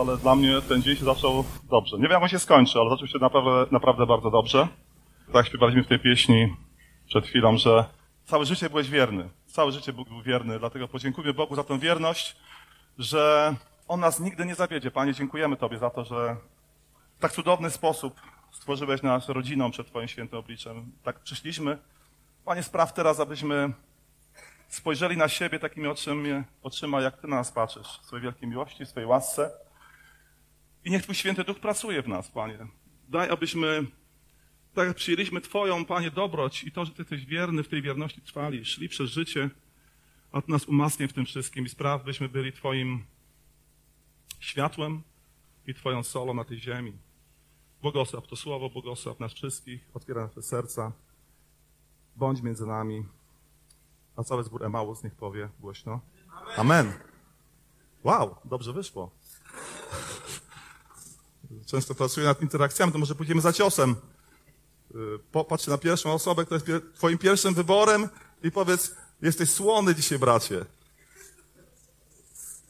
ale dla mnie ten dzień się zaczął dobrze. Nie wiem, jak on się skończy, ale zaczął się naprawdę, naprawdę bardzo dobrze. Tak śpiewaliśmy w tej pieśni przed chwilą, że całe życie byłeś wierny. Całe życie Bóg był wierny, dlatego podziękujmy Bogu za tę wierność, że On nas nigdy nie zawiedzie. Panie, dziękujemy Tobie za to, że w tak cudowny sposób stworzyłeś nas rodziną przed Twoim świętym obliczem. Tak przyszliśmy. Panie, spraw teraz, abyśmy spojrzeli na siebie takimi oczyma, oczyma, jak Ty na nas patrzysz, w swojej wielkiej miłości, w swojej łasce. I niech Twój Święty Duch pracuje w nas, Panie. Daj, abyśmy, tak jak przyjęliśmy Twoją, Panie, dobroć i to, że Ty jesteś wierny, w tej wierności trwali, szli przez życie, a Ty nas umacnij w tym wszystkim i spraw, byśmy byli Twoim światłem i Twoją solą na tej ziemi. Błogosław to słowo, błogosław nas wszystkich, otwiera nasze serca, bądź między nami, a cały zbór Emaus niech powie głośno. Amen. Wow, dobrze wyszło. Często pracuję nad interakcjami, to może pójdziemy za ciosem. Y, Popatrz na pierwszą osobę, która jest twoim pierwszym wyborem i powiedz, jesteś słony dzisiaj, bracie.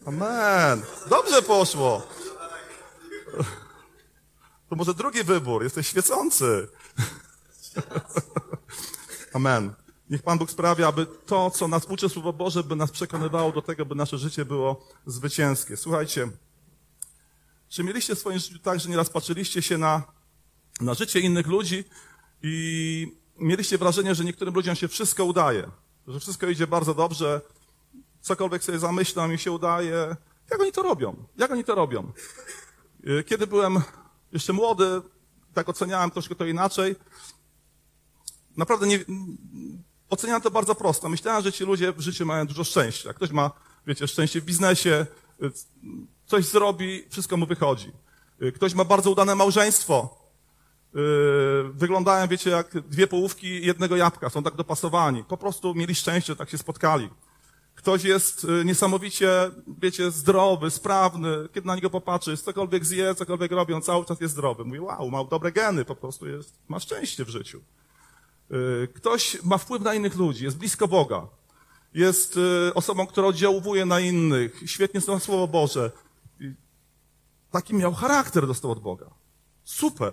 Amen. Dobrze poszło. To może drugi wybór, jesteś świecący. Amen. Niech Pan Bóg sprawia, aby to, co nas uczy Słowo Boże, by nas przekonywało do tego, by nasze życie było zwycięskie. Słuchajcie, czy mieliście w swoim życiu tak, że nieraz patrzyliście się na, na życie innych ludzi i mieliście wrażenie, że niektórym ludziom się wszystko udaje, że wszystko idzie bardzo dobrze, cokolwiek sobie zamyślam mi się udaje. Jak oni to robią? Jak oni to robią? Y, Kiedy byłem jeszcze młody, tak oceniałem troszkę to inaczej. Naprawdę nie, oceniałem to bardzo prosto. Myślałem, że ci ludzie w życiu mają dużo szczęścia. Ktoś ma, wiecie, szczęście w biznesie, coś zrobi, wszystko mu wychodzi. Y, Ktoś ma bardzo udane małżeństwo. Y, Wyglądają, wiecie, jak dwie połówki jednego jabłka. Są tak dopasowani. Po prostu mieli szczęście, tak się spotkali. Ktoś jest y, niesamowicie, wiecie, zdrowy, sprawny. Kiedy na niego popatrzysz, cokolwiek zje, cokolwiek robi, on cały czas jest zdrowy. Mówi, wow, ma dobre geny, po prostu jest, ma szczęście w życiu. Ktoś ma wpływ na innych ludzi, jest blisko Boga. Jest y, osobą, która oddziałuje na innych, świetnie zna Słowo Boże. Taki miał charakter, dostał od Boga. Super.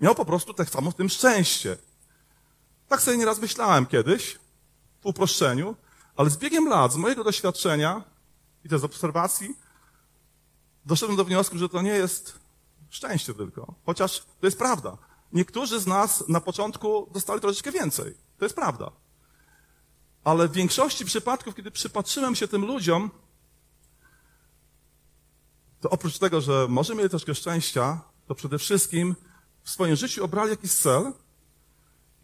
Miał po prostu tak samo w tym szczęście. Tak sobie nieraz myślałem kiedyś, w uproszczeniu, ale z biegiem lat, z mojego doświadczenia i też z obserwacji, doszedłem do wniosku, że to nie jest szczęście tylko. Chociaż to jest prawda. Niektórzy z nas na początku dostali troszeczkę więcej. To jest prawda. Ale w większości przypadków, kiedy przypatrzyłem się tym ludziom, to oprócz tego, że może mieli troszkę szczęścia, to przede wszystkim w swoim życiu obrali jakiś cel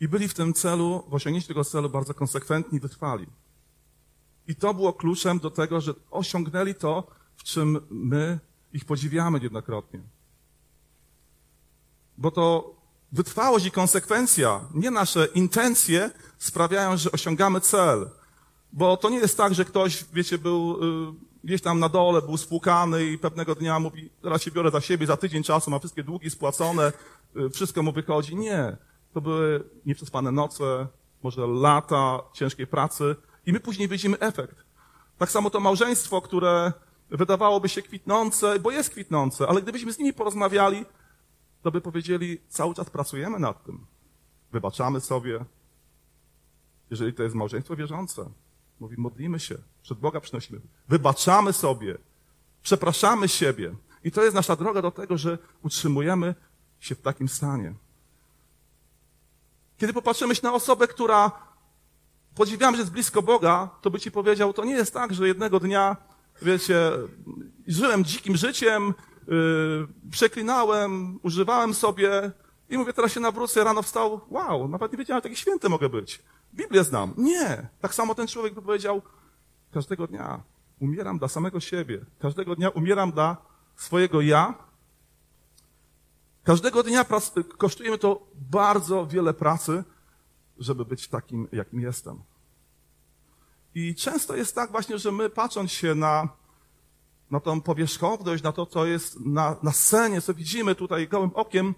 i byli w tym celu, w osiągnięciu tego celu bardzo konsekwentni i wytrwali. I to było kluczem do tego, że osiągnęli to, w czym my ich podziwiamy jednokrotnie. Bo to wytrwałość i konsekwencja, nie nasze intencje sprawiają, że osiągamy cel. Bo to nie jest tak, że ktoś, wiecie, był y, gdzieś tam na dole, był spłukany i pewnego dnia mówi, teraz się biorę za siebie, za tydzień czasu ma wszystkie długi spłacone, y, wszystko mu wychodzi. Nie. To były nieprzespane noce, może lata ciężkiej pracy i my później widzimy efekt. Tak samo to małżeństwo, które wydawałoby się kwitnące, bo jest kwitnące, ale gdybyśmy z nimi porozmawiali, to by powiedzieli, cały czas pracujemy nad tym. Wybaczamy sobie, jeżeli to jest małżeństwo wierzące. Mówi, modlimy się, przed Boga przynosimy. Wybaczamy sobie, przepraszamy siebie. I to jest nasza droga do tego, że utrzymujemy się w takim stanie. Kiedy popatrzymy się na osobę, która podziwiam, że jest blisko Boga, to by ci powiedział, to nie jest tak, że jednego dnia, wiecie, żyłem dzikim życiem, yy, przeklinałem, używałem sobie i mówię, teraz się nawrócę, rano wstał, wow, nawet nie wiedziałem, taki święty mogę być. Biblię znam. Nie. Tak samo ten człowiek by powiedział, każdego dnia umieram dla samego siebie. Każdego dnia umieram dla swojego ja. Każdego dnia kosztuje mi to bardzo wiele pracy, żeby być takim, jakim jestem. I często jest tak właśnie, że my patrząc się na, na tą powierzchowność, na to, co jest na, na scenie, co widzimy tutaj gołym okiem,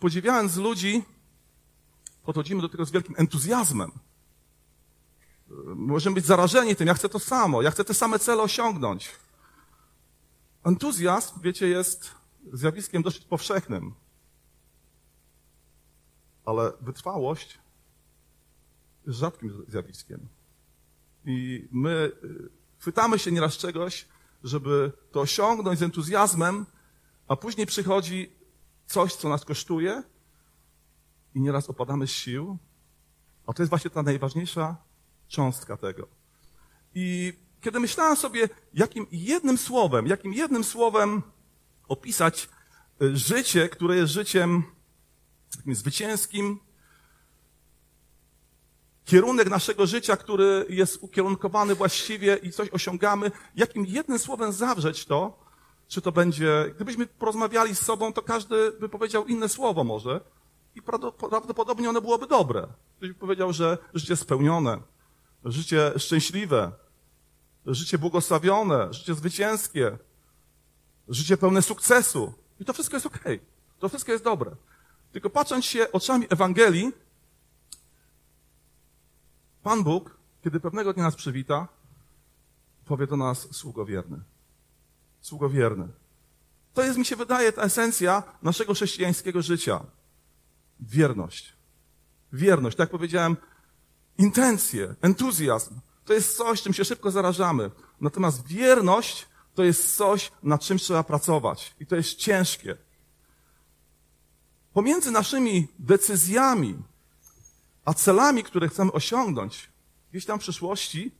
podziwiając ludzi, podchodzimy do tego z wielkim entuzjazmem. Możemy być zarażeni tym, ja chcę to samo, ja chcę te same cele osiągnąć. Entuzjazm, wiecie, jest zjawiskiem dosyć powszechnym. Ale wytrwałość jest rzadkim zjawiskiem. I my y, chwytamy się nieraz czegoś, żeby to osiągnąć z entuzjazmem, a później przychodzi coś, co nas kosztuje i nieraz opadamy z sił. A to jest właśnie ta najważniejsza cząstka tego. I kiedy myślałem sobie, jakim jednym słowem, jakim jednym słowem opisać y, życie, które jest życiem takim zwycięskim, kierunek naszego życia, który jest ukierunkowany właściwie i coś osiągamy, jakim jednym słowem zawrzeć to, czy to będzie, gdybyśmy porozmawiali z sobą, to każdy by powiedział inne słowo może i prawdopodobnie ono byłoby dobre. Ktoś by powiedział, że życie spełnione, życie szczęśliwe, życie błogosławione, życie zwycięskie, życie pełne sukcesu. I to wszystko jest okej. Okay. To wszystko jest dobre. Tylko patrząc się oczami Ewangelii, Pan Bóg, kiedy pewnego dnia nas przywita, powie do nas sługowierny. Sługowierny. To jest, mi się wydaje, ta esencja naszego chrześcijańskiego życia. Wierność. Wierność, tak jak powiedziałem, intencje, entuzjazm. To jest coś, czym się szybko zarażamy. Natomiast wierność to jest coś, nad czym trzeba pracować. I to jest ciężkie. Pomiędzy naszymi decyzjami, a celami, które chcemy osiągnąć, gdzieś tam w przyszłości,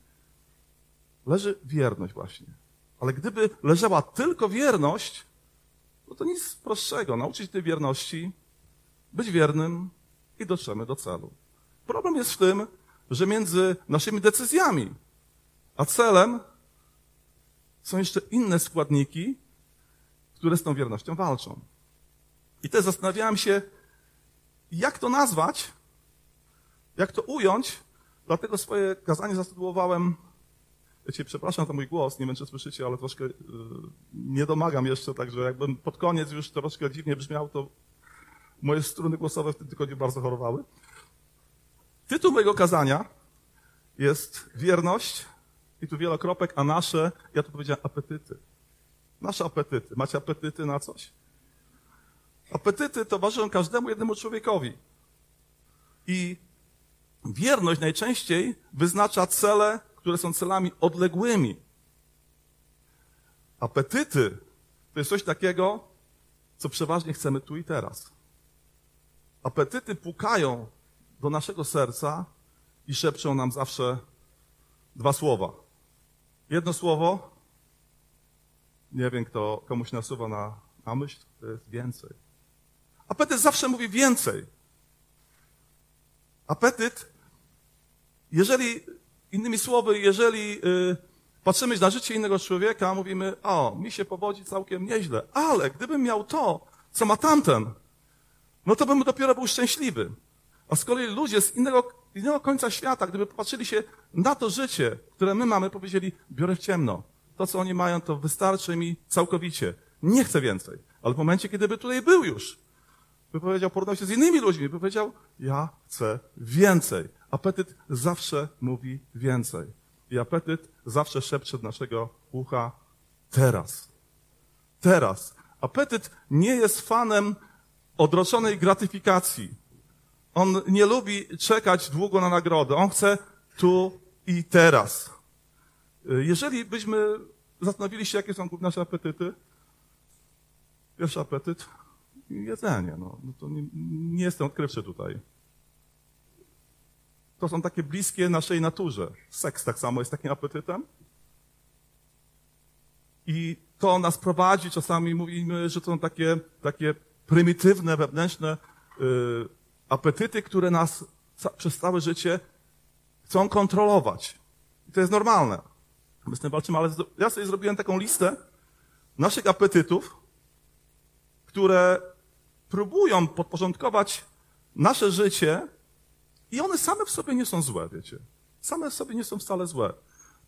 leży wierność właśnie. Ale gdyby leżała tylko wierność, no to nic prostszego. Nauczyć tej wierności, być wiernym i dotrzemy do celu. Problem jest w tym, że między naszymi decyzjami a celem są jeszcze inne składniki, które z tą wiernością walczą. I też zastanawiałem się, jak to nazwać, jak to ująć, dlatego swoje kazanie wiecie, przepraszam za mój głos, nie wiem, czy słyszycie, ale troszkę yy, nie domagam jeszcze, także jakbym pod koniec już troszkę dziwnie brzmiał, to moje struny głosowe w tym tygodniu bardzo chorowały. Tytuł mojego kazania jest Wierność, i tu wielokropek, a nasze, ja tu powiedziałem apetyty. Nasze apetyty. Macie apetyty na coś? Apetyty towarzyszą każdemu jednemu człowiekowi. I wierność najczęściej wyznacza cele, które są celami odległymi. Apetyty to jest coś takiego, co przeważnie chcemy tu i teraz. Apetyty pukają do naszego serca i szepczą nam zawsze dwa słowa. Jedno słowo, nie wiem, kto komuś nasuwa na, na myśl, to jest więcej. Apetyt zawsze mówi więcej. Apetyt, jeżeli, innymi słowy, jeżeli y, patrzymy na życie innego człowieka, mówimy, o, mi się powodzi całkiem nieźle, ale gdybym miał to, co ma tamten, no to bym dopiero był szczęśliwy. A z kolei ludzie z innego, innego końca świata, gdyby popatrzyli się na to życie, które my mamy, powiedzieli, biorę w ciemno. To, co oni mają, to wystarczy mi całkowicie. Nie chcę więcej. Ale w momencie, kiedy by tutaj był już, by powiedział, porównał się z innymi ludźmi, by powiedział, ja chcę więcej. Apetyt zawsze mówi więcej. I apetyt zawsze szepcze do naszego ucha teraz. Teraz. Apetyt nie jest fanem odroczonej gratyfikacji. On nie lubi czekać długo na nagrodę. On chce tu i teraz. Jeżeli byśmy zastanowili się, jakie są nasze apetyty, pierwszy apetyt, jedzenie. No, no to nie, nie jestem odkrywczy tutaj. To są takie bliskie naszej naturze. Seks tak samo jest takim apetytem. I to nas prowadzi, czasami mówimy, że to są takie, takie prymitywne, wewnętrzne yy, apetyty, które nas przez całe życie chcą kontrolować. I to jest normalne. My z tym walczymy, ale ja sobie zrobiłem taką listę naszych apetytów, które próbują podporządkować nasze życie i one same w sobie nie są złe, wiecie. Same w sobie nie są wcale złe.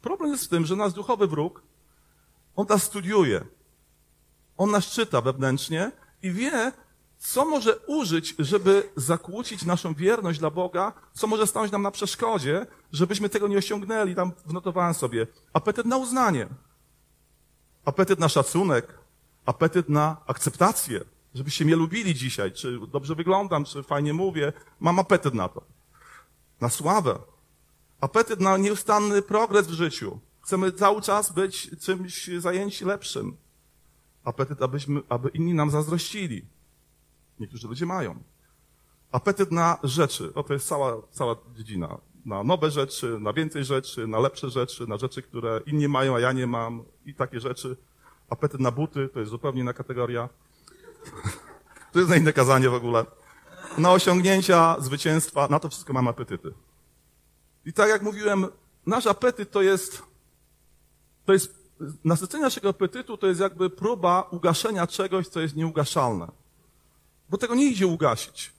Problem jest w tym, że nasz duchowy wróg, on nas studiuje. On nas czyta wewnętrznie i wie, co może użyć, żeby zakłócić naszą wierność dla Boga, co może stanąć nam na przeszkodzie, żebyśmy tego nie osiągnęli. Tam wnotowałem sobie apetyt na uznanie. apetyt na szacunek, apetyt na akceptację, żebyście mnie lubili dzisiaj, czy dobrze wyglądam, czy fajnie mówię. Mam apetyt na to. Na sławę. Apetyt na nieustanny progres w życiu. Chcemy cały czas być czymś zajęci lepszym. Apetyt, abyśmy, aby inni nam zazdrościli. Niektórzy ludzie mają. Apetyt na rzeczy. O, to jest cała, cała dziedzina. Na nowe rzeczy, na więcej rzeczy, na lepsze rzeczy, na rzeczy, które inni mają, a ja nie mam i takie rzeczy. Apetyt na buty to jest zupełnie inna kategoria. To jest na inne kazanie w ogóle. Na osiągnięcia, zwycięstwa, na to wszystko mamy apetyty. I tak jak mówiłem, nasz apetyt to jest, to jest, nasycenie naszego apetytu to jest jakby próba ugaszenia czegoś, co jest nieugaszalne. Bo tego nie idzie ugasić.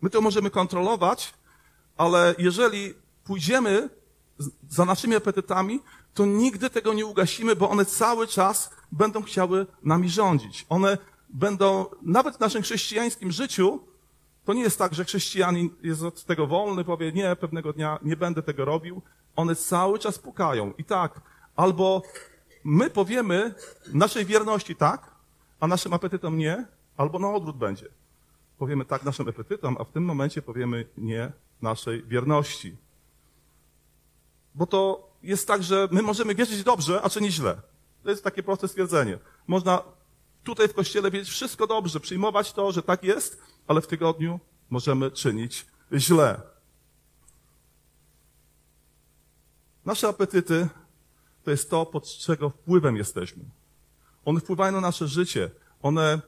My to możemy kontrolować, ale jeżeli pójdziemy za naszymi apetytami, to nigdy tego nie ugasimy, bo one cały czas będą chciały nami rządzić. One będą, nawet w naszym chrześcijańskim życiu, to nie jest tak, że chrześcijanin jest od tego wolny, powie, nie, pewnego dnia nie będę tego robił. One cały czas pukają. I tak, albo my powiemy naszej wierności tak, a naszym apetytom nie, albo na odwrót będzie. Powiemy tak naszym apetytom, a w tym momencie powiemy nie naszej wierności. Bo to jest tak, że my możemy wierzyć dobrze, a czynić źle. To jest takie proste stwierdzenie. Można tutaj w kościele wiedzieć wszystko dobrze, przyjmować to, że tak jest, ale w tygodniu możemy czynić źle. Nasze apetyty to jest to, pod czego wpływem jesteśmy. One wpływają na nasze życie. One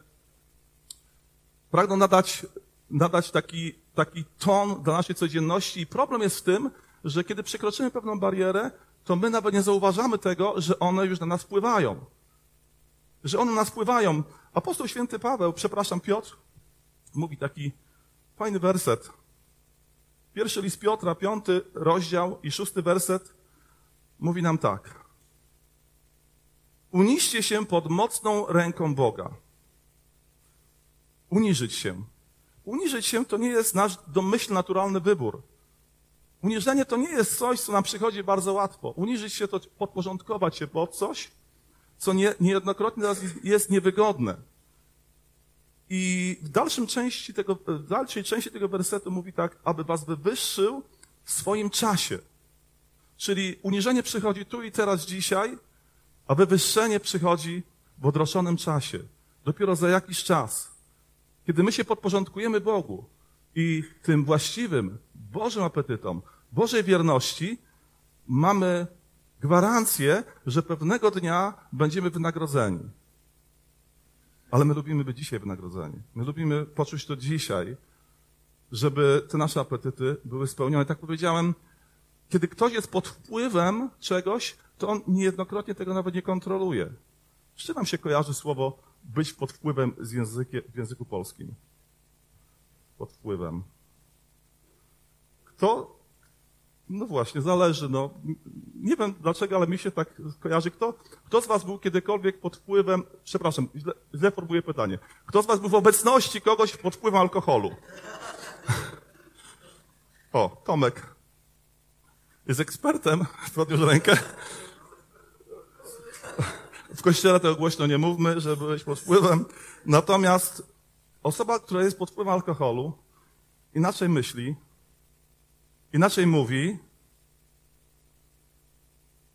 pragną nadać, nadać taki, taki ton dla naszej codzienności. I problem jest w tym, że kiedy przekroczymy pewną barierę, to my nawet nie zauważamy tego, że one już na nas wpływają. Że one na nas wpływają. Apostoł święty Paweł, przepraszam, Piotr, mówi taki fajny werset. Pierwszy list Piotra, piąty rozdział i szósty werset mówi nam tak. Uniście się pod mocną ręką Boga. Uniżyć się. Uniżyć się to nie jest nasz domyślny, naturalny wybór. Uniżenie to nie jest coś, co nam przychodzi bardzo łatwo. Uniżyć się to podporządkować się pod coś, co nie, niejednokrotnie jest niewygodne. I w dalszym części tego, w dalszej części tego wersetu mówi tak, aby was wywyższył w swoim czasie. Czyli uniżenie przychodzi tu i teraz dzisiaj, a wywyższenie przychodzi w odroczonym czasie. Dopiero za jakiś czas. Kiedy my się podporządkujemy Bogu i tym właściwym Bożym apetytom, Bożej wierności, mamy gwarancję, że pewnego dnia będziemy wynagrodzeni. Ale my lubimy być dzisiaj wynagrodzeni. My lubimy poczuć to dzisiaj, żeby te nasze apetyty były spełnione. Tak powiedziałem, kiedy ktoś jest pod wpływem czegoś, to on niejednokrotnie tego nawet nie kontroluje. Z czym nam się kojarzy słowo być pod wpływem z językiem, w języku polskim? Pod wpływem. Kto no właśnie, zależy. No. Nie wiem dlaczego, ale mi się tak kojarzy. Kto, kto z was był kiedykolwiek pod wpływem, przepraszam, źle, źle formułuję pytanie. Kto z was był w obecności kogoś pod wpływem alkoholu? O, Tomek jest ekspertem, podniósł rękę. W kościele tego głośno nie mówmy, że byłeś pod wpływem. Natomiast osoba, która jest pod wpływem alkoholu, inaczej myśli, inaczej mówi,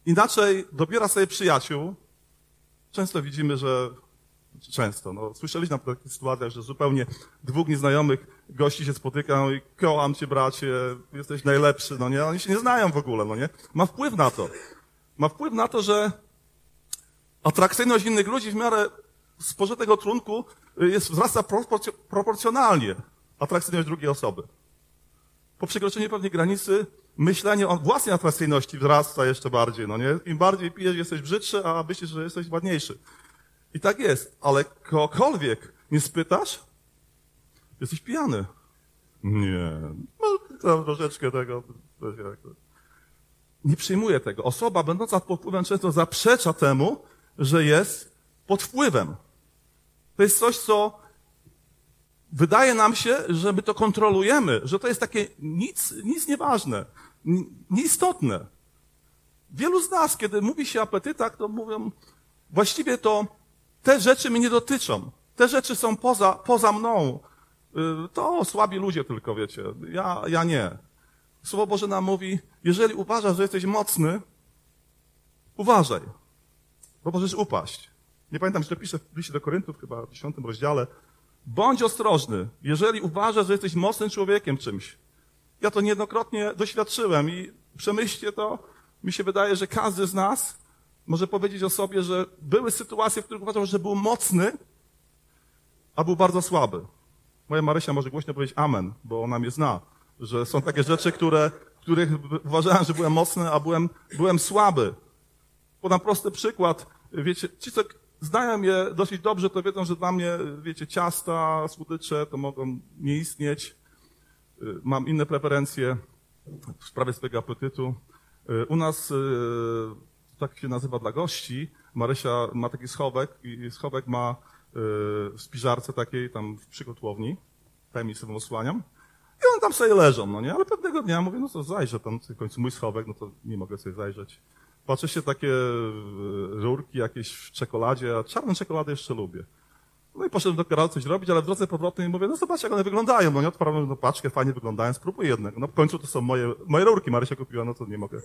inaczej dobiera sobie przyjaciół. Często widzimy, że często, no, słyszeliśmy na takich sytuacjach, że zupełnie dwóch nieznajomych gości się spotykają i kołam cię bracie, jesteś najlepszy, no nie? Oni się nie znają w ogóle, no nie? Ma wpływ na to. Ma wpływ na to, że atrakcyjność innych ludzi w miarę spożytego trunku jest, wzrasta proporcjonalnie atrakcyjność drugiej osoby po przekroczeniu pewnej granicy myślenie o własnej atrakcyjności wzrasta jeszcze bardziej, no nie? Im bardziej pijesz, jesteś brzydszy, a myślisz, że jesteś ładniejszy. I tak jest, ale kogokolwiek nie spytasz, jesteś pijany. Nie, no, troszeczkę tego, nie przyjmuje tego. Osoba będąca pod wpływem często zaprzecza temu, że jest pod wpływem. To jest coś, co wydaje nam się, że my to kontrolujemy, że to jest takie nic, nic nieważne, nieistotne. Wielu z nas, kiedy mówi się o apetytach, to mówią, właściwie to te rzeczy mnie nie dotyczą. Te rzeczy są poza, poza mną. Y, to słabi ludzie tylko, wiecie. Ja, ja nie. Słowo Boże nam mówi, jeżeli uważasz, że jesteś mocny, uważaj, bo możesz upaść. Nie pamiętam, że to pisze w liście do Koryntów, chyba w 10 rozdziale. Bądź ostrożny, jeżeli uważasz, że jesteś mocnym człowiekiem czymś. Ja to niejednokrotnie doświadczyłem i przemyślcie to. Mi się wydaje, że każdy z nas może powiedzieć o sobie, że były sytuacje, w których uważał, że był mocny, a był bardzo słaby. Moja Marysia może głośno powiedzieć amen, bo ona mnie zna, że są takie rzeczy, które, których uważałem, że byłem mocny, a byłem, byłem słaby. Podam prosty przykład. Wiecie, ci, co znają mnie dosyć dobrze, to wiedzą, że dla mnie, wiecie, ciasta, słodycze to mogą nie istnieć. Y, mam inne preferencje w sprawie swojego apetytu. Y, u nas, y, tak się nazywa dla gości, Marysia ma taki schowek i schowek ma w spiżarce takiej, tam w przygotowni, tajemnic sobie osłaniam. I one tam sobie leżą, no nie? Ale pewnego dnia mówię, no to zajrzę tam, w końcu mój schowek, no to nie mogę sobie zajrzeć. Patrzę się takie rurki jakieś w czekoladzie, a czarną czekoladę jeszcze lubię. No i poszedłem do kierowcy coś robić, ale w drodze powrotnej mówię, no zobacz jak one wyglądają, no nie odprawiam no paczkę, fajnie wyglądają, spróbuj jednego. No w końcu to są moje, moje rurki, Marysia kupiła, no to nie mogę.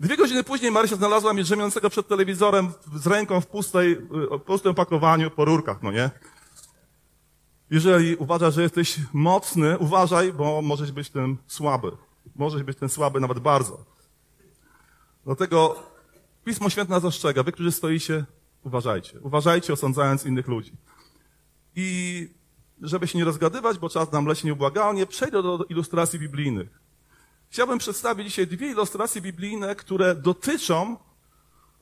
Dwie godziny później Marysia znalazła mnie drzemiącego przed telewizorem z ręką w pustej, w pustym pakowaniu po rurkach, no nie? Jeżeli uważasz, że jesteś mocny, uważaj, bo możesz być tym słaby. Możesz być ten słaby nawet bardzo. Dlatego Pismo Święte nas ostrzega, wy, którzy stoicie, uważajcie. Uważajcie, osądzając innych ludzi. I żeby się nie rozgadywać, bo czas nam leci nieubłagalnie, przejdę do ilustracji biblijnych. Chciałbym przedstawić dzisiaj dwie ilustracje biblijne, które dotyczą,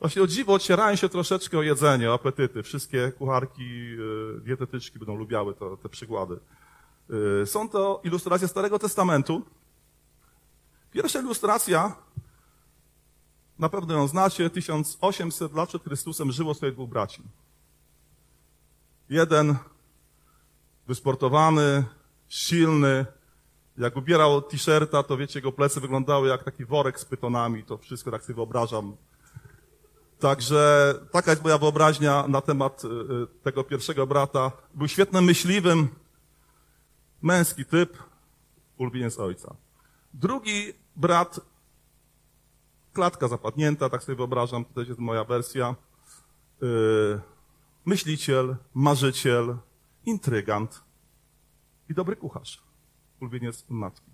właśnie o dziwo ocierają się troszeczkę o jedzenie, o apetyty. Wszystkie kucharki, y, dietetyczki będą lubiały to, te przykłady. Y, są to ilustracje Starego Testamentu. Pierwsza ilustracja, na pewno ją znacie, 1800 lat przed Chrystusem żyło sobie dwóch braci. Jeden wysportowany, silny. Jak ubierał t-shirta, to wiecie, jego plecy wyglądały jak taki worek z pytonami. To wszystko tak sobie wyobrażam. Także taka jest moja wyobraźnia na temat y, y, tego pierwszego brata. Był świetnym myśliwym, męski typ, ulubieniec ojca. Drugi brat, klatka zapadnięta, tak sobie wyobrażam, to też jest moja wersja. Y, myśliciel, marzyciel, intrygant i dobry kucharz, ulubieniec matki.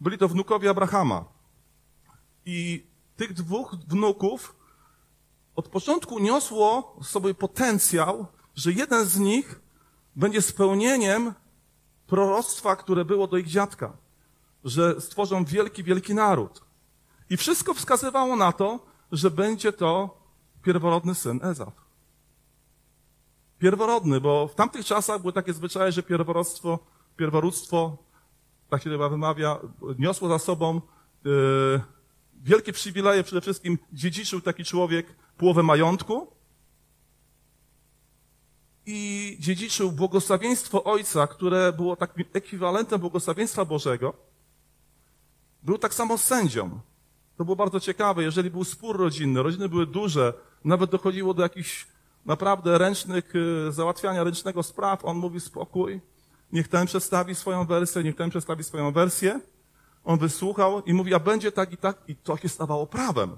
Byli to wnukowie Abrahama. I tych dwóch wnuków od początku niosło sobie potencjał, że jeden z nich będzie spełnieniem proroctwa, które było do ich dziadka, że stworzą wielki, wielki naród. I wszystko wskazywało na to, że będzie to pierworodny syn Ezaf pierworodny, bo w tamtych czasach były takie zwyczaje, że pierworództwo, pierworództwo, tak się chyba wymawia, niosło za sobą yy, wielkie przywileje, przede wszystkim dziedziczył taki człowiek połowę majątku i dziedziczył błogosławieństwo ojca, które było takim ekwiwalentem błogosławieństwa Bożego. Był tak samo sędzią. To było bardzo ciekawe, jeżeli był spór rodzinny, rodziny były duże, nawet dochodziło do jakichś naprawdę ręcznych, y, załatwiania ręcznego spraw, on mówi spokój, niech ten przedstawi swoją wersję, niech ten przedstawi swoją wersję. On wysłuchał i mówi, a będzie tak i tak, i to się stawało prawem.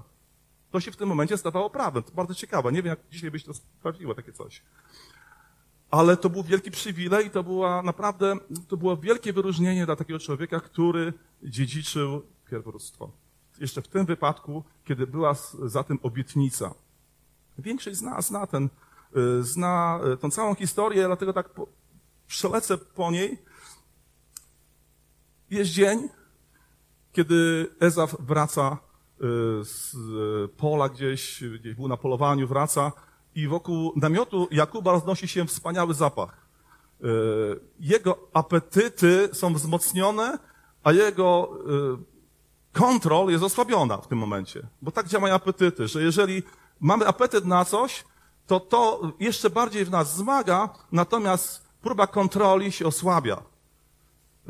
To się w tym momencie stawało prawem. To bardzo ciekawe. Nie wiem, jak dzisiaj byś to sprawdziło, takie coś. Ale to był wielki przywilej i to była naprawdę, to było wielkie wyróżnienie dla takiego człowieka, który dziedziczył pierworództwo. Jeszcze w tym wypadku, kiedy była za tym obietnica. Większość z nas zna, ten, y, zna y, tą całą historię, dlatego tak po, przelecę po niej. Jest dzień, kiedy Ezaf wraca y, z pola gdzieś, gdzieś był na polowaniu, wraca i wokół namiotu Jakuba roznosi się wspaniały zapach. Jego apetyty są wzmocnione, a jego kontrol jest osłabiona w tym momencie. Bo tak działają apetyty, że jeżeli mamy apetyt na coś, to to jeszcze bardziej w nas zmaga, natomiast próba kontroli się osłabia.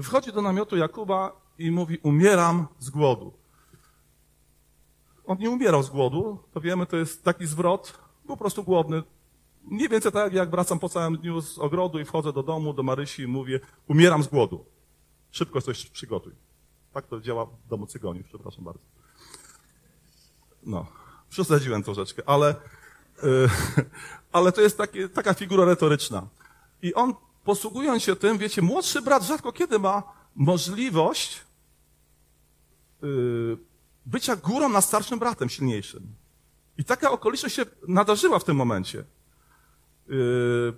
Wchodzi do namiotu Jakuba i mówi, umieram z głodu. On nie umierał z głodu, to wiemy, to jest taki zwrot, po prostu głodny. Mniej więcej tak, jak wracam po całym dniu z ogrodu i wchodzę do domu, do Marysi i mówię, umieram z głodu. Szybko coś przygotuj. Tak to działa w domu cygoniów, przepraszam bardzo. No, przesadziłem troszeczkę, ale, yy, ale to jest takie, taka figura retoryczna. I on, posługując się tym, wiecie, młodszy brat rzadko kiedy ma możliwość yy, bycia górą nad starszym bratem, silniejszym. I taka okoliczność się nadarzyła w tym momencie. Yy,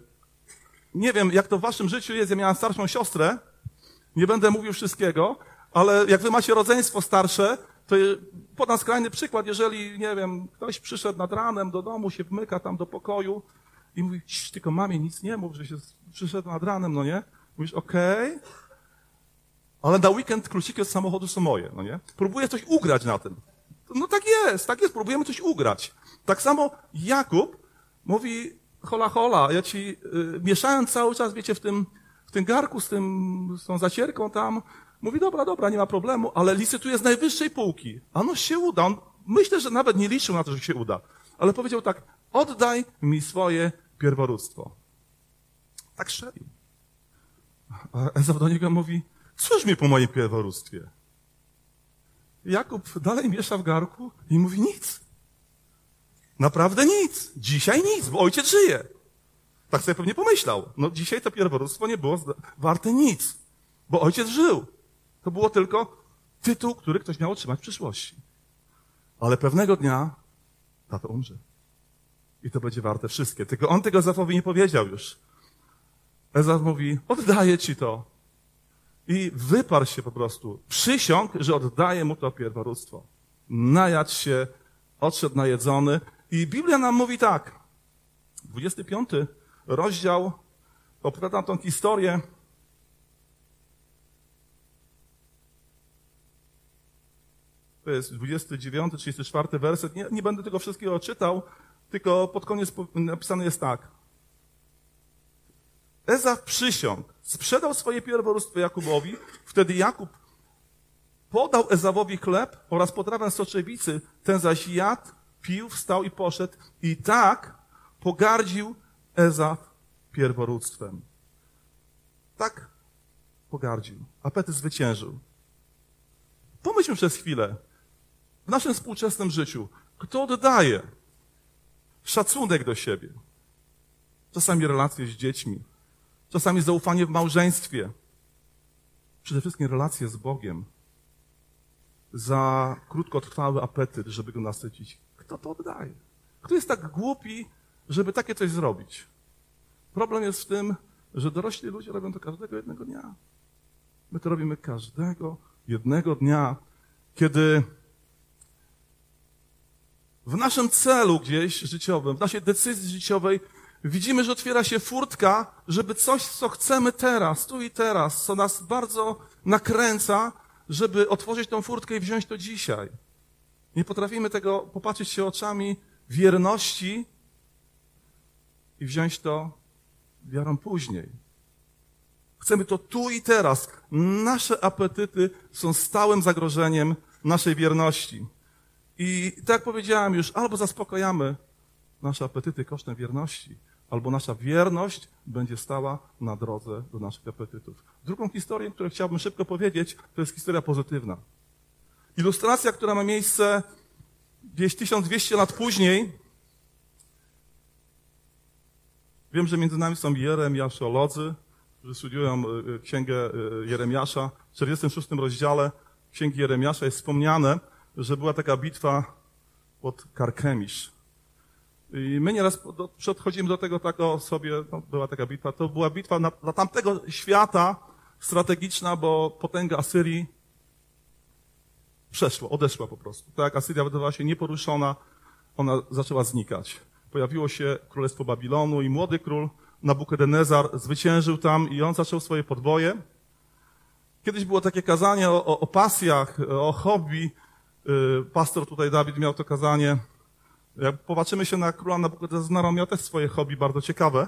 nie wiem, jak to w waszym życiu jest. Ja miałem starszą siostrę. Nie będę mówił wszystkiego, ale jak wy macie rodzeństwo starsze, to podam skrajny przykład. Jeżeli, nie wiem, ktoś przyszedł nad ranem do domu, się wmyka tam do pokoju i mówi, tylko mamie nic nie mów, że się przyszedł nad ranem, no nie? Mówisz, okej, okay. ale na weekend kluczyki od samochodu są moje, no nie? Próbuję coś ugrać na tym. No tak jest, tak jest, próbujemy coś ugrać. Tak samo Jakub mówi, hola, hola, ja ci, y, mieszając cały czas, wiecie, w tym, w tym garku z tym, z tą zacierką tam, mówi, dobra, dobra, nie ma problemu, ale licytuje z najwyższej półki. A no się uda. On, myślę, że nawet nie liczył na to, że się uda. Ale powiedział tak, oddaj mi swoje pierworództwo. Tak strzelił. A Ezaw do niego mówi, cóż mi po moim pierworództwie? Jakub dalej miesza w garku i mówi nic. Naprawdę nic. Dzisiaj nic, bo ojciec żyje. Tak sobie pewnie pomyślał. No dzisiaj to pierworództwo nie było warte nic, bo ojciec żył. To było tylko tytuł, który ktoś miał otrzymać w przyszłości. Ale pewnego dnia tato umrze. I to będzie warte wszystkie. Tylko on tego Ezafowi nie powiedział już. Ezaf mówi, oddaję ci to. I wyparł się po prostu. Przysiąg, że oddaje mu to pierworództwo. Najadł się, odszedł najedzony. I Biblia nam mówi tak. 25 rozdział opowiada tą historię. To jest 29, 34 werset. Nie, nie będę tego wszystkiego czytał, tylko pod koniec napisane jest tak. Ezaf przysiągł, sprzedał swoje pierworództwo Jakubowi, wtedy Jakub podał Ezawowi chleb oraz potrawę soczewicy, ten zaś jadł, pił, wstał i poszedł i tak pogardził Ezaf pierworództwem. Tak pogardził. Apetyt zwyciężył. Pomyślmy przez chwilę. W naszym współczesnym życiu, kto oddaje szacunek do siebie? Czasami relacje z dziećmi, czasami zaufanie w małżeństwie, przede wszystkim relacje z Bogiem, za krótkotrwały apetyt, żeby go nasycić. Kto to oddaje? Kto jest tak głupi, żeby takie coś zrobić? Problem jest w tym, że dorośli ludzie robią to każdego jednego dnia. My to robimy każdego jednego dnia, kiedy w naszym celu gdzieś życiowym, w naszej decyzji życiowej widzimy, że otwiera się furtka, żeby coś, co chcemy teraz, tu i teraz, co nas bardzo nakręca, żeby otworzyć tą furtkę i wziąć to dzisiaj. Nie potrafimy tego popatrzeć się oczami wierności i wziąć to wiarą później. Chcemy to tu i teraz. Nasze apetyty są stałym zagrożeniem naszej wierności. I tak jak powiedziałem już, albo zaspokajamy nasze apetyty kosztem wierności, albo nasza wierność będzie stała na drodze do naszych apetytów. Drugą historię, którą chciałbym szybko powiedzieć, to jest historia pozytywna. Ilustracja, która ma miejsce gdzieś 1200 lat później. Wiem, że między nami są jeremiaszolodzy, którzy studiują e, e, księgę e, Jeremiasza. W 46 rozdziale księgi Jeremiasza jest wspomniane, że była taka bitwa pod Karkemisz. I my nieraz podchodzimy do tego tak o sobie, no, była taka bitwa, to była bitwa na, dla tamtego świata strategiczna, bo potęga Asyrii przeszła, odeszła po prostu. Tak Asyria wydawała się nieporuszona, ona zaczęła znikać. Pojawiło się królestwo Babilonu i młody król Nabukodonezar zwyciężył tam i on zaczął swoje podboje. Kiedyś było takie kazanie o, o, o pasjach, o hobby. Y, pastor tutaj Dawid miał to kazanie jak popatrzymy się na króla Nabukadnezara, miał też swoje hobby bardzo ciekawe,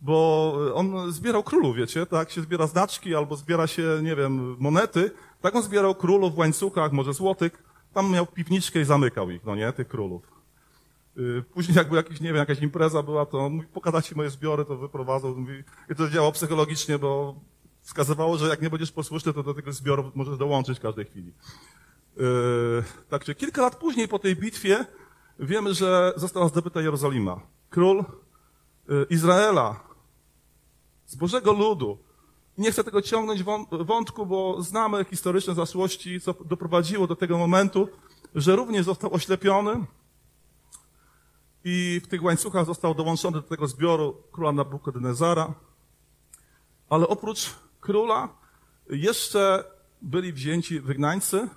bo on zbierał królów, wiecie, tak się zbiera znaczki albo zbiera się, nie wiem, monety. Tak on zbierał królów w łańcuchach, może złotych. Tam miał piwniczkę i zamykał ich, no nie, tych królów. Y, Później jakby jakiś, nie wiem, jakaś impreza była, to mówi, pokazać moje zbiory, to wyprowadzał. Mówi, I to działało psychologicznie, bo wskazywało, że jak nie będziesz posłuszny, to do tego zbioru możesz dołączyć w każdej chwili. Yy, Także kilka lat później po tej bitwie wiemy, że została zdobyta Jerozolima. Król yy, Izraela, z Bożego ludu. Nie chcę tego ciągnąć wą- wątku, bo znamy historyczne zaszłości, co doprowadziło do tego momentu, że również został oślepiony i w tych łańcuchach został dołączony do tego zbioru króla Nabukadnezara. Ale oprócz króla jeszcze byli wzięci wygnańcy.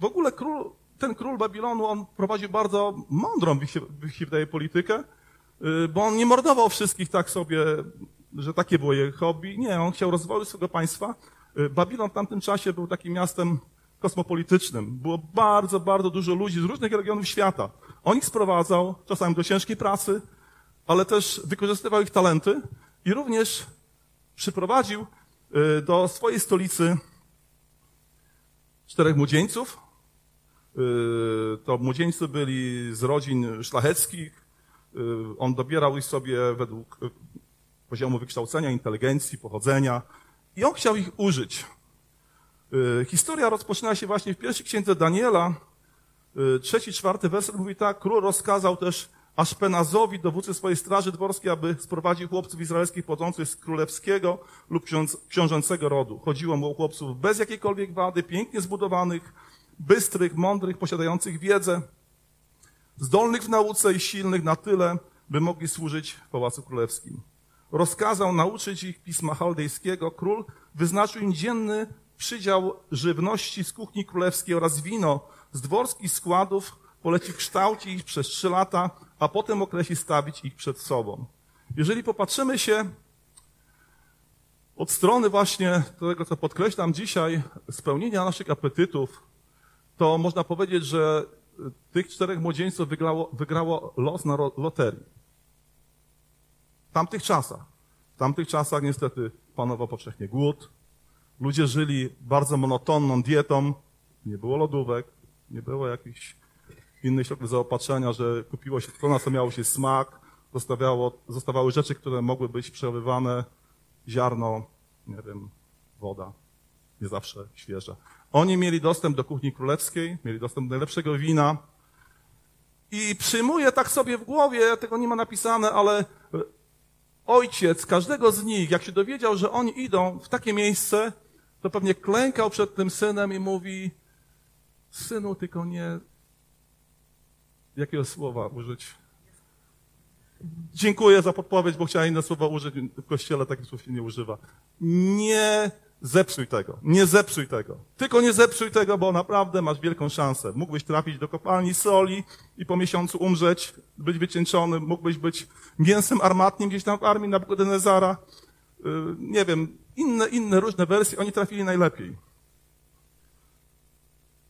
W ogóle król, ten król Babilonu, on prowadził bardzo mądrą, mi się, mi się wydaje, politykę, y, bo on nie mordował wszystkich tak sobie, że takie było jego hobby. Nie, on chciał rozwoju swojego państwa. Y, Babilon w tamtym czasie był takim miastem kosmopolitycznym. Było bardzo, bardzo dużo ludzi z różnych regionów świata. On ich sprowadzał, czasami do ciężkiej pracy, ale też wykorzystywał ich talenty i również przyprowadził y, do swojej stolicy czterech młodzieńców. Y, To młodzieńcy byli z rodzin szlacheckich. Y, On dobierał ich sobie według y, poziomu wykształcenia, inteligencji, pochodzenia i on chciał ich użyć. Historia rozpoczyna się właśnie w pierwszej księdze Daniela. Trzeci, czwarty werset mówi tak. Król rozkazał też Aszpenazowi, dowódcy swojej straży dworskiej, aby sprowadził chłopców izraelskich pochodzących z królewskiego lub ksiądz- książęcego rodu. Chodziło mu o chłopców bez jakiejkolwiek wady, pięknie zbudowanych, bystrych, mądrych, posiadających wiedzę, zdolnych w nauce i silnych na tyle, by mogli służyć w Pałacu Królewskim. Rozkazał nauczyć ich pisma chaldejskiego. Król wyznaczył im dzienny przydział żywności z kuchni królewskiej oraz wino z dworskich składów, poleci kształcić przez trzy lata, a potem określi stawić ich przed sobą. Jeżeli popatrzymy się od strony właśnie tego, co podkreślam dzisiaj, spełnienia naszych apetytów, to można powiedzieć, że tych czterech młodzieńców wygrało, wygrało los na loterii. W tamtych czasach. W tamtych czasach niestety panował powszechnie głód. Ludzie żyli bardzo monotonną dietą. Nie było lodówek, nie było jakichś innych środków zaopatrzenia, że kupiło się to, na co miało się smak. Zostawiało, zostawały rzeczy, które mogły być przechowywane. Ziarno, nie wiem, woda. Nie zawsze świeże. Oni mieli dostęp do kuchni królewskiej, mieli dostęp do najlepszego wina. I przyjmuję tak sobie w głowie, tego nie ma napisane, ale ojciec każdego z nich, jak się dowiedział, że oni idą w takie miejsce, to pewnie klękał przed tym synem i mówi, synu, tylko nie... Jakiego słowa użyć? Dziękuję za podpowiedź, bo chciałem inne słowa użyć. W kościele takich słów się nie używa. Nie zepsuj tego. Nie zepsuj tego. Tylko nie zepsuj tego, bo naprawdę masz wielką szansę. Mógłbyś trafić do kopalni soli i po miesiącu umrzeć, być wycieńczony. Mógłbyś być mięsem armatnim gdzieś tam w armii Nabukadnezara. Yy, Nie wiem, inne, inne różne wersje. Oni trafili najlepiej.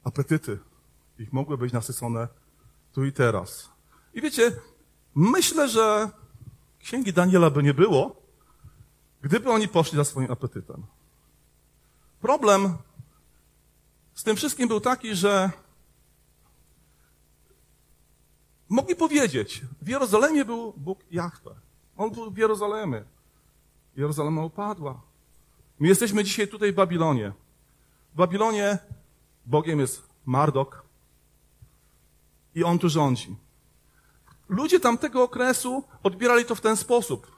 Apetyty. Ich mogły być nasycone tu i teraz. I wiecie, myślę, że księgi Daniela by nie było, gdyby oni poszli za swoim apetytem. Problem z tym wszystkim był taki, że mogli powiedzieć, w Jerozolimie był Bóg Jahwe. On był w Jerozolimie. Jerozolima upadła. My jesteśmy dzisiaj tutaj w Babilonie. W Babilonie Bogiem jest Mardok i on tu rządzi. Ludzie tamtego okresu odbierali to w ten sposób.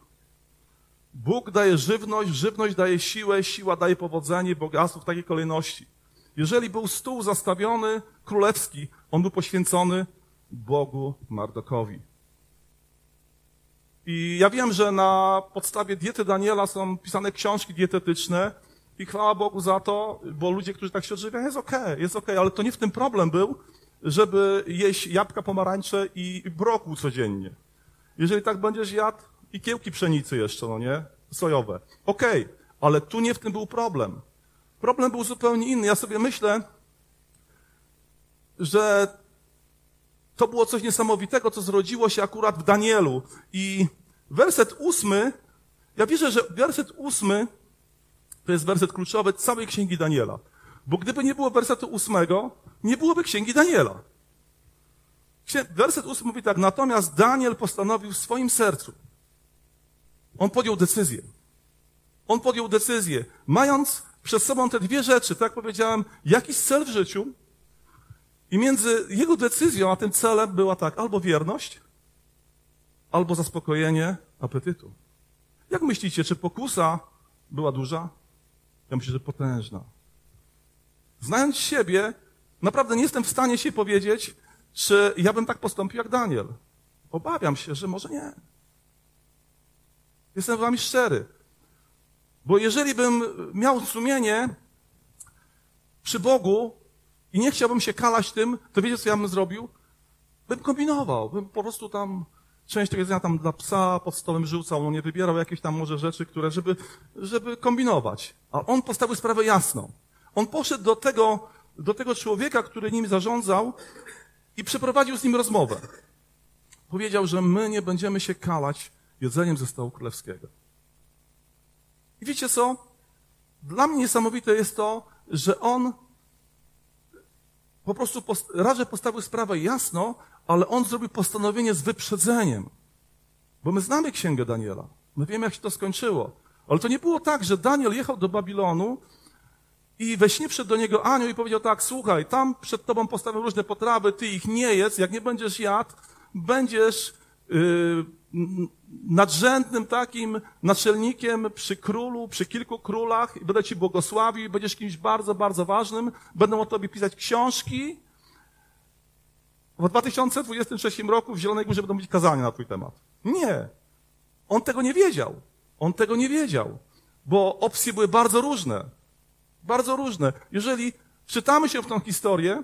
Bóg daje żywność, żywność daje siłę, siła daje powodzenie, bogactwo w takiej kolejności. Jeżeli był stół zastawiony królewski, on był poświęcony Bogu Mardokowi. I ja wiem, że na podstawie diety Daniela są pisane książki dietetyczne i chwała Bogu za to, bo ludzie, którzy tak się odżywiają, jest okej, jest okej, ale to nie w tym problem był, żeby jeść jabłka, pomarańcze i brokuł codziennie. Jeżeli tak będziesz jadł i kiełki pszenicy jeszcze, no nie? Sojowe. Okej, ale tu nie w tym był problem. Problem był zupełnie inny. Ja sobie myślę, że to było coś niesamowitego, co zrodziło się akurat w Danielu. I werset ósmy, ja wierzę, że werset ósmy to jest werset kluczowy całej księgi Daniela. Bo gdyby nie było wersetu ósmego, nie byłoby księgi Daniela. Werset ósmy mówi tak, natomiast Daniel postanowił w swoim sercu. On podjął decyzję. On podjął decyzję, mając przed sobą te dwie rzeczy, tak jak powiedziałem, jakiś cel w życiu i między jego decyzją a tym celem była tak, albo wierność, albo zaspokojenie apetytu. Jak myślicie, czy pokusa była duża? Ja myślę, że potężna. Znając siebie, naprawdę nie jestem w stanie się powiedzieć, czy ja bym tak postąpił jak Daniel. Obawiam się, że może nie. Jestem z wami szczery. Bo jeżeli bym miał sumienie przy Bogu i nie chciałbym się kalać tym, to wiecie, co ja bym zrobił? Bym kombinował, bym po prostu tam część tego jedzenia tam dla psa pod stołem rzucał, no nie wybierał jakieś tam może rzeczy, które, żeby, żeby kombinować. A on postawił sprawę jasną. On poszedł do tego, do tego człowieka, który nim zarządzał i przeprowadził z nim rozmowę. Powiedział, że my nie będziemy się kalać jedzeniem ze stołu królewskiego. I wiecie co? Dla mnie niesamowite jest to, że on po prostu post raz, że postawił sprawę jasno, ale on zrobił postanowienie z wyprzedzeniem. Bo my znamy księgę Daniela. My wiemy, jak się to skończyło. Ale to nie było tak, że Daniel jechał do Babilonu i we śnie przed do niego anioł i powiedział tak, słuchaj, tam przed tobą postawią różne potrawy, ty ich nie jedz, jak nie będziesz jadł, będziesz yy, nadrzędnym takim naczelnikiem przy królu, przy kilku królach i będę ci błogosławił i będziesz kimś bardzo, bardzo ważnym, będą o tobie pisać książki. W 2023 roku w Zielonej Górze będą być kazania na twój temat. Nie. On tego nie wiedział. On tego nie wiedział, bo opcje były bardzo różne. Bardzo różne. Jeżeli czytamy się w tą historię,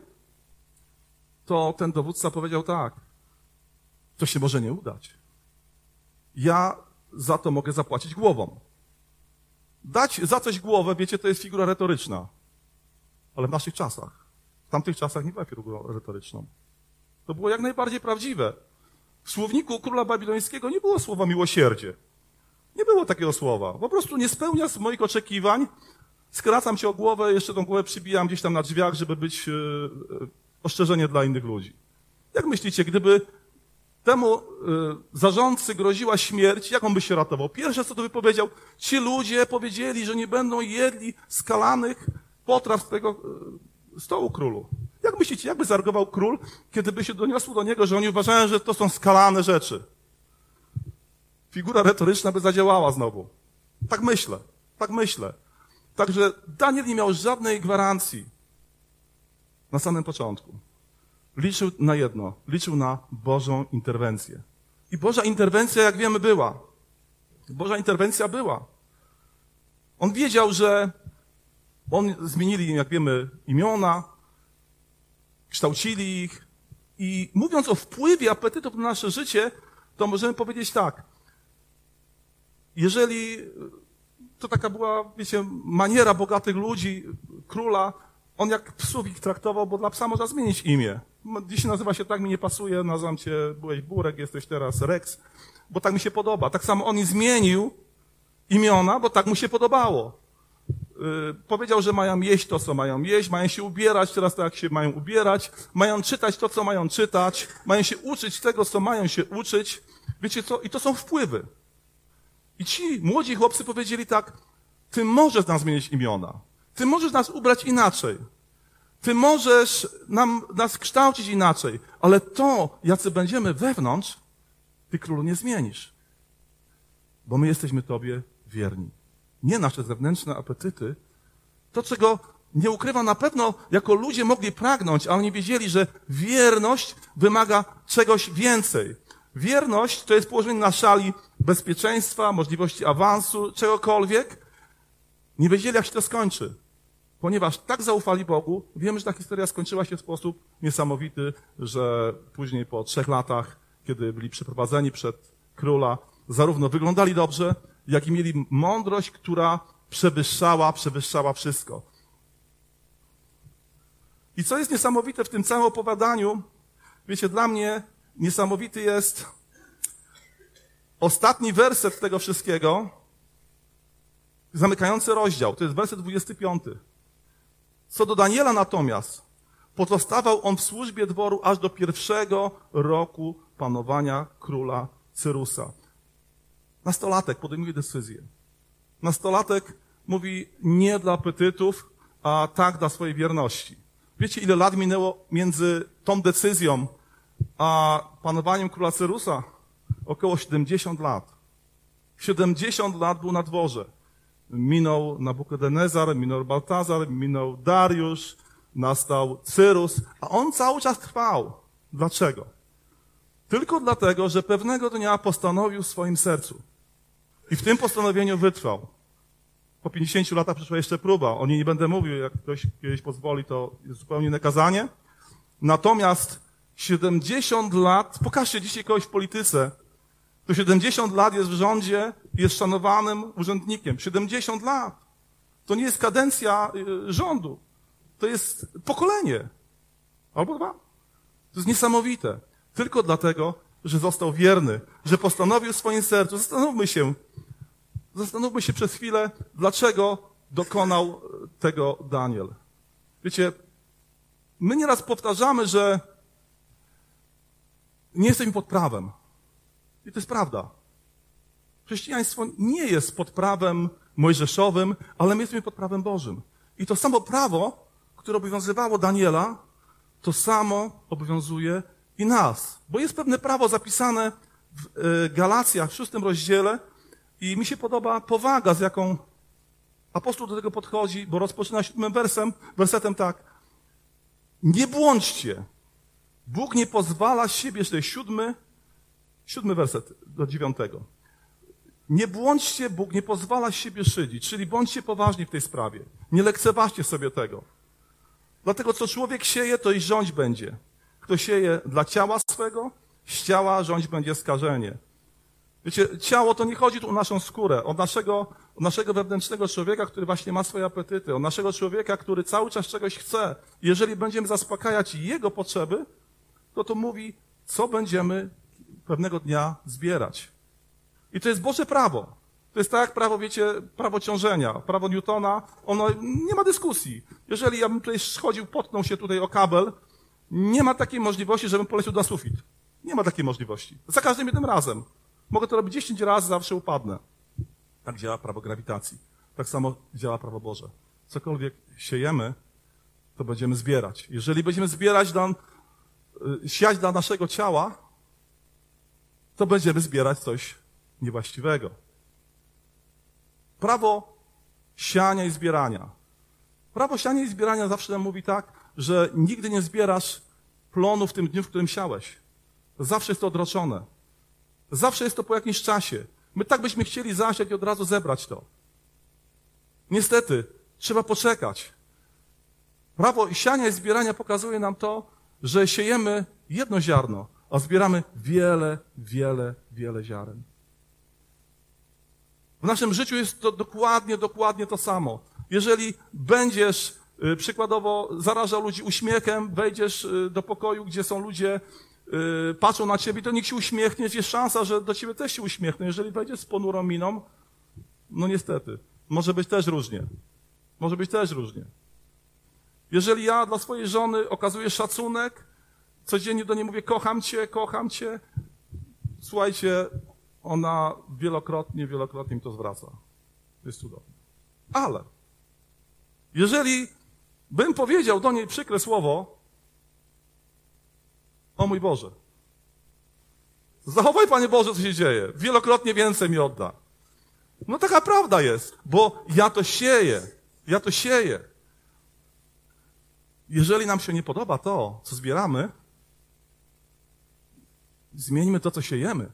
to ten dowódca powiedział tak, to się może nie udać ja za to mogę zapłacić głową. Dać za coś głowę, wiecie, to jest figura retoryczna. Ale w naszych czasach, w tamtych czasach nie była figurą retoryczną. To było jak najbardziej prawdziwe. W słowniku króla babilońskiego nie było słowa miłosierdzie. Nie było takiego słowa. Po prostu nie spełnia moich oczekiwań. Skracam się o głowę, jeszcze tą głowę przybijam gdzieś tam na drzwiach, żeby być yy, ostrzeżenie dla innych ludzi. Jak myślicie, gdyby temu y, zarządcy groziła śmierć, jak on by się ratował? Pierwsze, co to wypowiedział, ci ludzie powiedzieli, że nie będą jedli skalanych potraw z tego stołu królu. Jak myślicie, jakby zareagował król, kiedy by się doniosło do niego, że oni uważają, że to są skalane rzeczy? Figura retoryczna by zadziałała znowu. Tak myślę, tak myślę. Także Daniel nie miał żadnej gwarancji na samym początku liczył na jedno, liczył na Bożą interwencję. I Boża interwencja, jak wiemy, była. Boża interwencja była. On wiedział, że on zmienili, jak wiemy, imiona, kształcili ich i mówiąc o wpływie apetytów na nasze życie, to możemy powiedzieć tak. Jeżeli to taka była, wiecie, maniera bogatych ludzi, króla, on jak psów ich traktował, bo dla psa można zmienić imię. Dziś nazywa się tak, mi nie pasuje, nazywam cię, byłeś Burek, jesteś teraz Rex, bo tak mi się podoba. Tak samo on zmienił imiona, bo tak mu się podobało. Yy, powiedział, że mają jeść to, co mają jeść, mają się ubierać teraz tak, jak się mają ubierać, mają czytać to, co mają czytać, mają się uczyć tego, co mają się uczyć. Wiecie co? I to są wpływy. I ci młodzi chłopcy powiedzieli tak, ty możesz nam zmienić imiona. Ty możesz nas ubrać inaczej. Ty możesz nam, nas kształcić inaczej, ale to, jacy będziemy wewnątrz, ty królu nie zmienisz. Bo my jesteśmy Tobie wierni. Nie nasze zewnętrzne apetyty. To, czego nie ukrywa na pewno, jako ludzie mogli pragnąć, a oni wiedzieli, że wierność wymaga czegoś więcej. Wierność to jest położenie na szali bezpieczeństwa, możliwości awansu, czegokolwiek. Nie wiedzieli, jak się to skończy ponieważ tak zaufali Bogu, wiemy, że ta historia skończyła się w sposób niesamowity, że później po trzech latach, kiedy byli przeprowadzeni przed króla, zarówno wyglądali dobrze, jak i mieli mądrość, która przewyższała, przewyższała wszystko. I co jest niesamowite w tym całym opowiadaniu, wiecie, dla mnie niesamowity jest ostatni werset tego wszystkiego, zamykający rozdział. To jest werset 25. Co do Daniela natomiast, Pozostawał on w służbie dworu aż do pierwszego roku panowania króla Cyrusa. Nastolatek podejmuje decyzję. Nastolatek mówi nie dla apetytów, a tak dla swojej wierności. Wiecie, ile lat minęło między tą decyzją a panowaniem króla Cyrusa? Około 70 lat. 70 lat był na dworze. Minął Nabukodonezar, minął Baltazar, minął Dariusz, nastał Cyrus, a on cały czas trwał. Dlaczego? Tylko dlatego, że pewnego dnia postanowił w swoim sercu. I w tym postanowieniu wytrwał. Po 50 latach przyszła jeszcze próba. O niej nie będę mówił, jak ktoś kiedyś pozwoli, to jest zupełnie nakazanie. Natomiast 70 lat, pokażcie dzisiaj kogoś w polityce, to 70 lat jest w rządzie, jest szanowanym urzędnikiem. 70 lat. To nie jest kadencja y, rządu. To jest pokolenie. Albo dwa. To jest niesamowite. Tylko dlatego, że został wierny, że postanowił w swoim sercu. Zastanówmy się, zastanówmy się przez chwilę, dlaczego dokonał tego Daniel. Wiecie, my nieraz powtarzamy, że nie jesteśmy pod prawem. I to jest prawda. Chrześcijaństwo nie jest pod prawem mojżeszowym, ale my jesteśmy pod prawem Bożym. I to samo prawo, które obowiązywało Daniela, to samo obowiązuje i nas. Bo jest pewne prawo zapisane w e, Galacjach, w szóstym rozdziale i mi się podoba powaga, z jaką apostoł do tego podchodzi, bo rozpoczyna siódmym wersem, wersetem tak. Nie błądźcie. Bóg nie pozwala siebie, jest siódmy, siódmy werset do dziewiątego. Nie błądźcie, Bóg nie pozwala siebie szydzić, czyli bądźcie poważni w tej sprawie. Nie lekceważcie sobie tego. Dlatego, co człowiek sieje, to i rządź będzie. Kto sieje dla ciała swego, z ciała rządź będzie skażenie. Wiecie, ciało to nie chodzi tu o naszą skórę, o naszego, o naszego wewnętrznego człowieka, który właśnie ma swoje apetyty, o naszego człowieka, który cały czas czegoś chce. Jeżeli będziemy zaspokajać jego potrzeby, to to mówi, co będziemy pewnego dnia zbierać. I to jest Boże prawo. To jest tak jak prawo, wiecie, prawo ciążenia, prawo Newtona, ono nie ma dyskusji. Jeżeli ja bym tutaj schodził, potknął się tutaj o kabel, nie ma takiej możliwości, żebym polecił na sufit. Nie ma takiej możliwości. Za każdym jednym razem. Mogę to robić 10 razy, zawsze upadnę. Tak działa prawo grawitacji. Tak samo działa prawo Boże. Cokolwiek siejemy, to będziemy zbierać. Jeżeli będziemy zbierać dla, y, siać dla naszego ciała, to będziemy zbierać coś niewłaściwego. Prawo siania i zbierania. Prawo siania i zbierania zawsze nam mówi tak, że nigdy nie zbierasz plonu w tym dniu, w którym siałeś. Zawsze jest to odroczone. Zawsze jest to po jakimś czasie. My tak byśmy chcieli zasiać i od razu zebrać to. Niestety, trzeba poczekać. Prawo siania i zbierania pokazuje nam to, że siejemy jedno ziarno, a zbieramy wiele, wiele, wiele ziaren. W naszym życiu jest to dokładnie, dokładnie to samo. Jeżeli będziesz y, przykładowo zarażał ludzi uśmiechem, wejdziesz y, do pokoju, gdzie są ludzie, y, patrzą na ciebie, to nikt się uśmiechnie, jest szansa, że do ciebie też się uśmiechną. Jeżeli wejdziesz z ponurą miną, no niestety, może być też różnie. Może być też różnie. Jeżeli ja dla swojej żony okazuję szacunek, codziennie do niej mówię kocham cię, kocham cię, słuchajcie, ona wielokrotnie, wielokrotnie mi to zwraca. To jest cudowne. Ale jeżeli bym powiedział do niej przykre słowo, o mój Boże, zachowaj Panie Boże, co się dzieje, wielokrotnie więcej mi odda. No taka prawda jest, bo ja to sieję, ja to sieję. Jeżeli nam się nie podoba to, co zbieramy, zmieńmy to, co siejemy.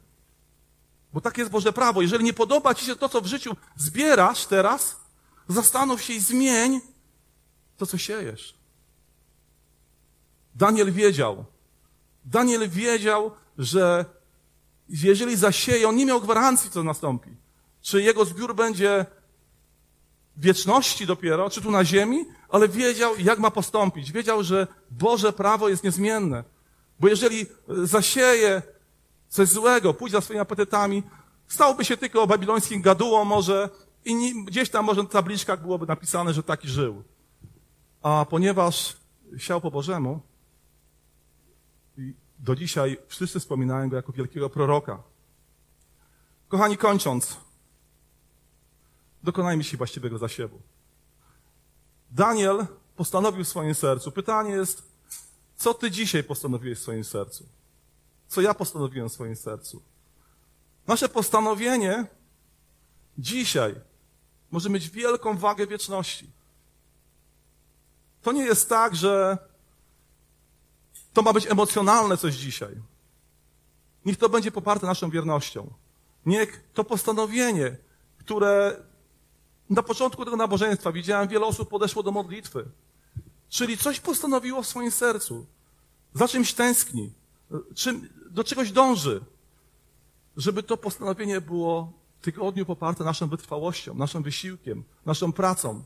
Bo tak jest Boże prawo. Jeżeli nie podoba Ci się to, co w życiu zbierasz teraz, zastanów się i zmień to, co siejesz. Daniel wiedział. Daniel wiedział, że jeżeli zasieje, on nie miał gwarancji, co nastąpi. Czy jego zbiór będzie wieczności dopiero, czy tu na ziemi, ale wiedział, jak ma postąpić. Wiedział, że Boże prawo jest niezmienne. Bo jeżeli zasieje coś złego, pójść za swoimi apetytami, stałby się tylko babilońskim gadułą może i gdzieś tam może na tabliczkach byłoby napisane, że taki żył. A ponieważ siał po Bożemu do dzisiaj wszyscy wspominają go jako wielkiego proroka. Kochani, kończąc, dokonajmy się właściwego zasiewu. Daniel postanowił w swoim sercu. Pytanie jest, co ty dzisiaj postanowiłeś w swoim sercu? Co ja postanowiłem w swoim sercu? Nasze postanowienie dzisiaj może mieć wielką wagę wieczności. To nie jest tak, że to ma być emocjonalne coś dzisiaj. Niech to będzie poparte naszą wiernością. Niech to postanowienie, które na początku tego nabożeństwa widziałem, wiele osób podeszło do modlitwy. Czyli coś postanowiło w swoim sercu. Za czymś tęskni. Czym, do czegoś dąży. Żeby to postanowienie było w tygodniu poparte naszą wytrwałością, naszym wysiłkiem, naszą pracą.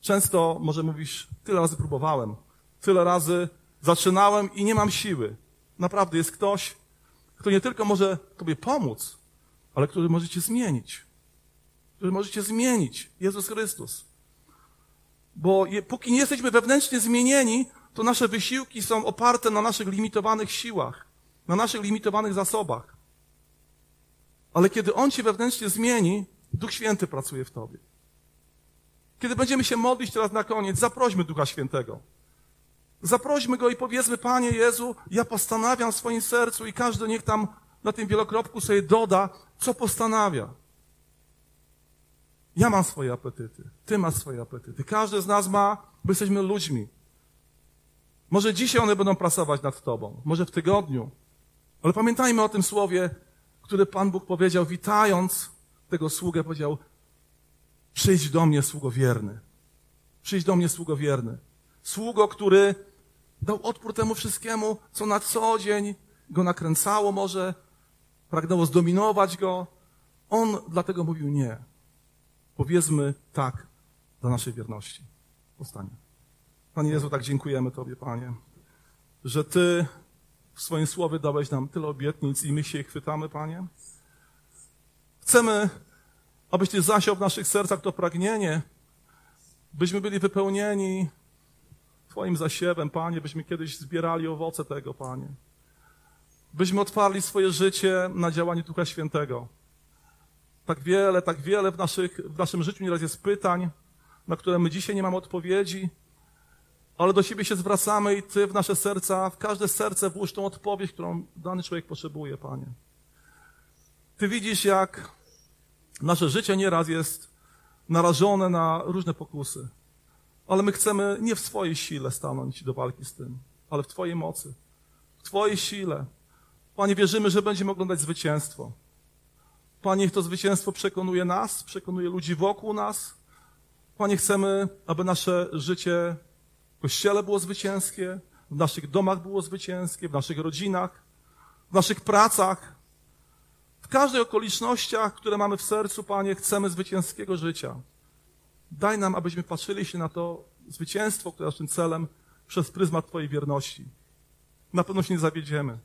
Często może mówisz, tyle razy próbowałem, tyle razy zaczynałem i nie mam siły. Naprawdę jest ktoś, kto nie tylko może Tobie pomóc, ale który może Cię zmienić. Który może Cię zmienić. Jezus Chrystus. Bo je, póki nie jesteśmy wewnętrznie zmienieni, to nasze wysiłki są oparte na naszych limitowanych siłach, na naszych limitowanych zasobach. Ale kiedy On Cię wewnętrznie zmieni, Duch Święty pracuje w Tobie. Kiedy będziemy się modlić teraz na koniec, zaprośmy Ducha Świętego. Zaprośmy Go i powiedzmy, Panie Jezu, ja postanawiam w swoim sercu i każdy niech tam na tym wielokropku sobie doda, co postanawia. Ja mam swoje apetyty, Ty masz swoje apetyty. Każdy z nas ma, bo jesteśmy ludźmi. Może dzisiaj one będą pracować nad Tobą, może w tygodniu. Ale pamiętajmy o tym słowie, które Pan Bóg powiedział, witając tego sługę, powiedział, przyjdź do mnie, sługo wierny. Przyjdź do mnie, sługo wierny. Sługo, który dał odpór temu wszystkiemu, co na co dzień go nakręcało może, pragnęło zdominować go. On dlatego mówił nie. Powiedzmy tak dla naszej wierności. Powstanie. Panie Jezu, tak dziękujemy Tobie, Panie, że Ty w swoim słowie dałeś nam tyle obietnic i my się ich chwytamy, Panie. Chcemy, abyś Ty zasiał w naszych sercach to pragnienie, byśmy byli wypełnieni Twoim zasiewem, Panie, byśmy kiedyś zbierali owoce tego, Panie. Byśmy otwarli swoje życie na działanie Ducha Świętego. Tak wiele, tak wiele w, naszych, w naszym życiu nieraz jest pytań, na które my dzisiaj nie mamy odpowiedzi, ale do siebie się zwracamy i Ty w nasze serca, w każde serce włóż tą odpowiedź, którą dany człowiek potrzebuje, Panie. Ty widzisz, jak nasze życie nieraz jest narażone na różne pokusy. Ale my chcemy nie w swojej sile stanąć do walki z tym, ale w Twojej mocy, w Twojej sile. Panie, wierzymy, że będziemy oglądać zwycięstwo. Panie, to zwycięstwo przekonuje nas, przekonuje ludzi wokół nas. Panie, chcemy, aby nasze życie w Kościele było zwycięskie, w naszych domach było zwycięskie, w naszych rodzinach, w naszych pracach. W każdej okolicznościach, które mamy w sercu, Panie, chcemy zwycięskiego życia. Daj nam, abyśmy patrzyli się na to zwycięstwo, które naszym celem, przez pryzmat Twojej wierności. Na pewno się nie zawiedziemy.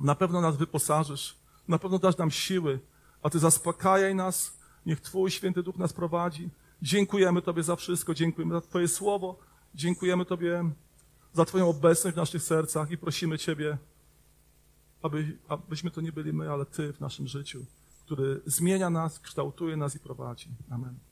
Na pewno nas wyposażysz. Na pewno dasz nam siły, a Ty zaspokajaj nas. Niech Twój święty duch nas prowadzi. Dziękujemy Tobie za wszystko. Dziękujemy za Twoje słowo. Dziękujemy Tobie za Twoją obecność w naszych sercach i prosimy Ciebie, aby, abyśmy to nie byli my, ale Ty w naszym życiu, który zmienia nas, kształtuje nas i prowadzi. Amen.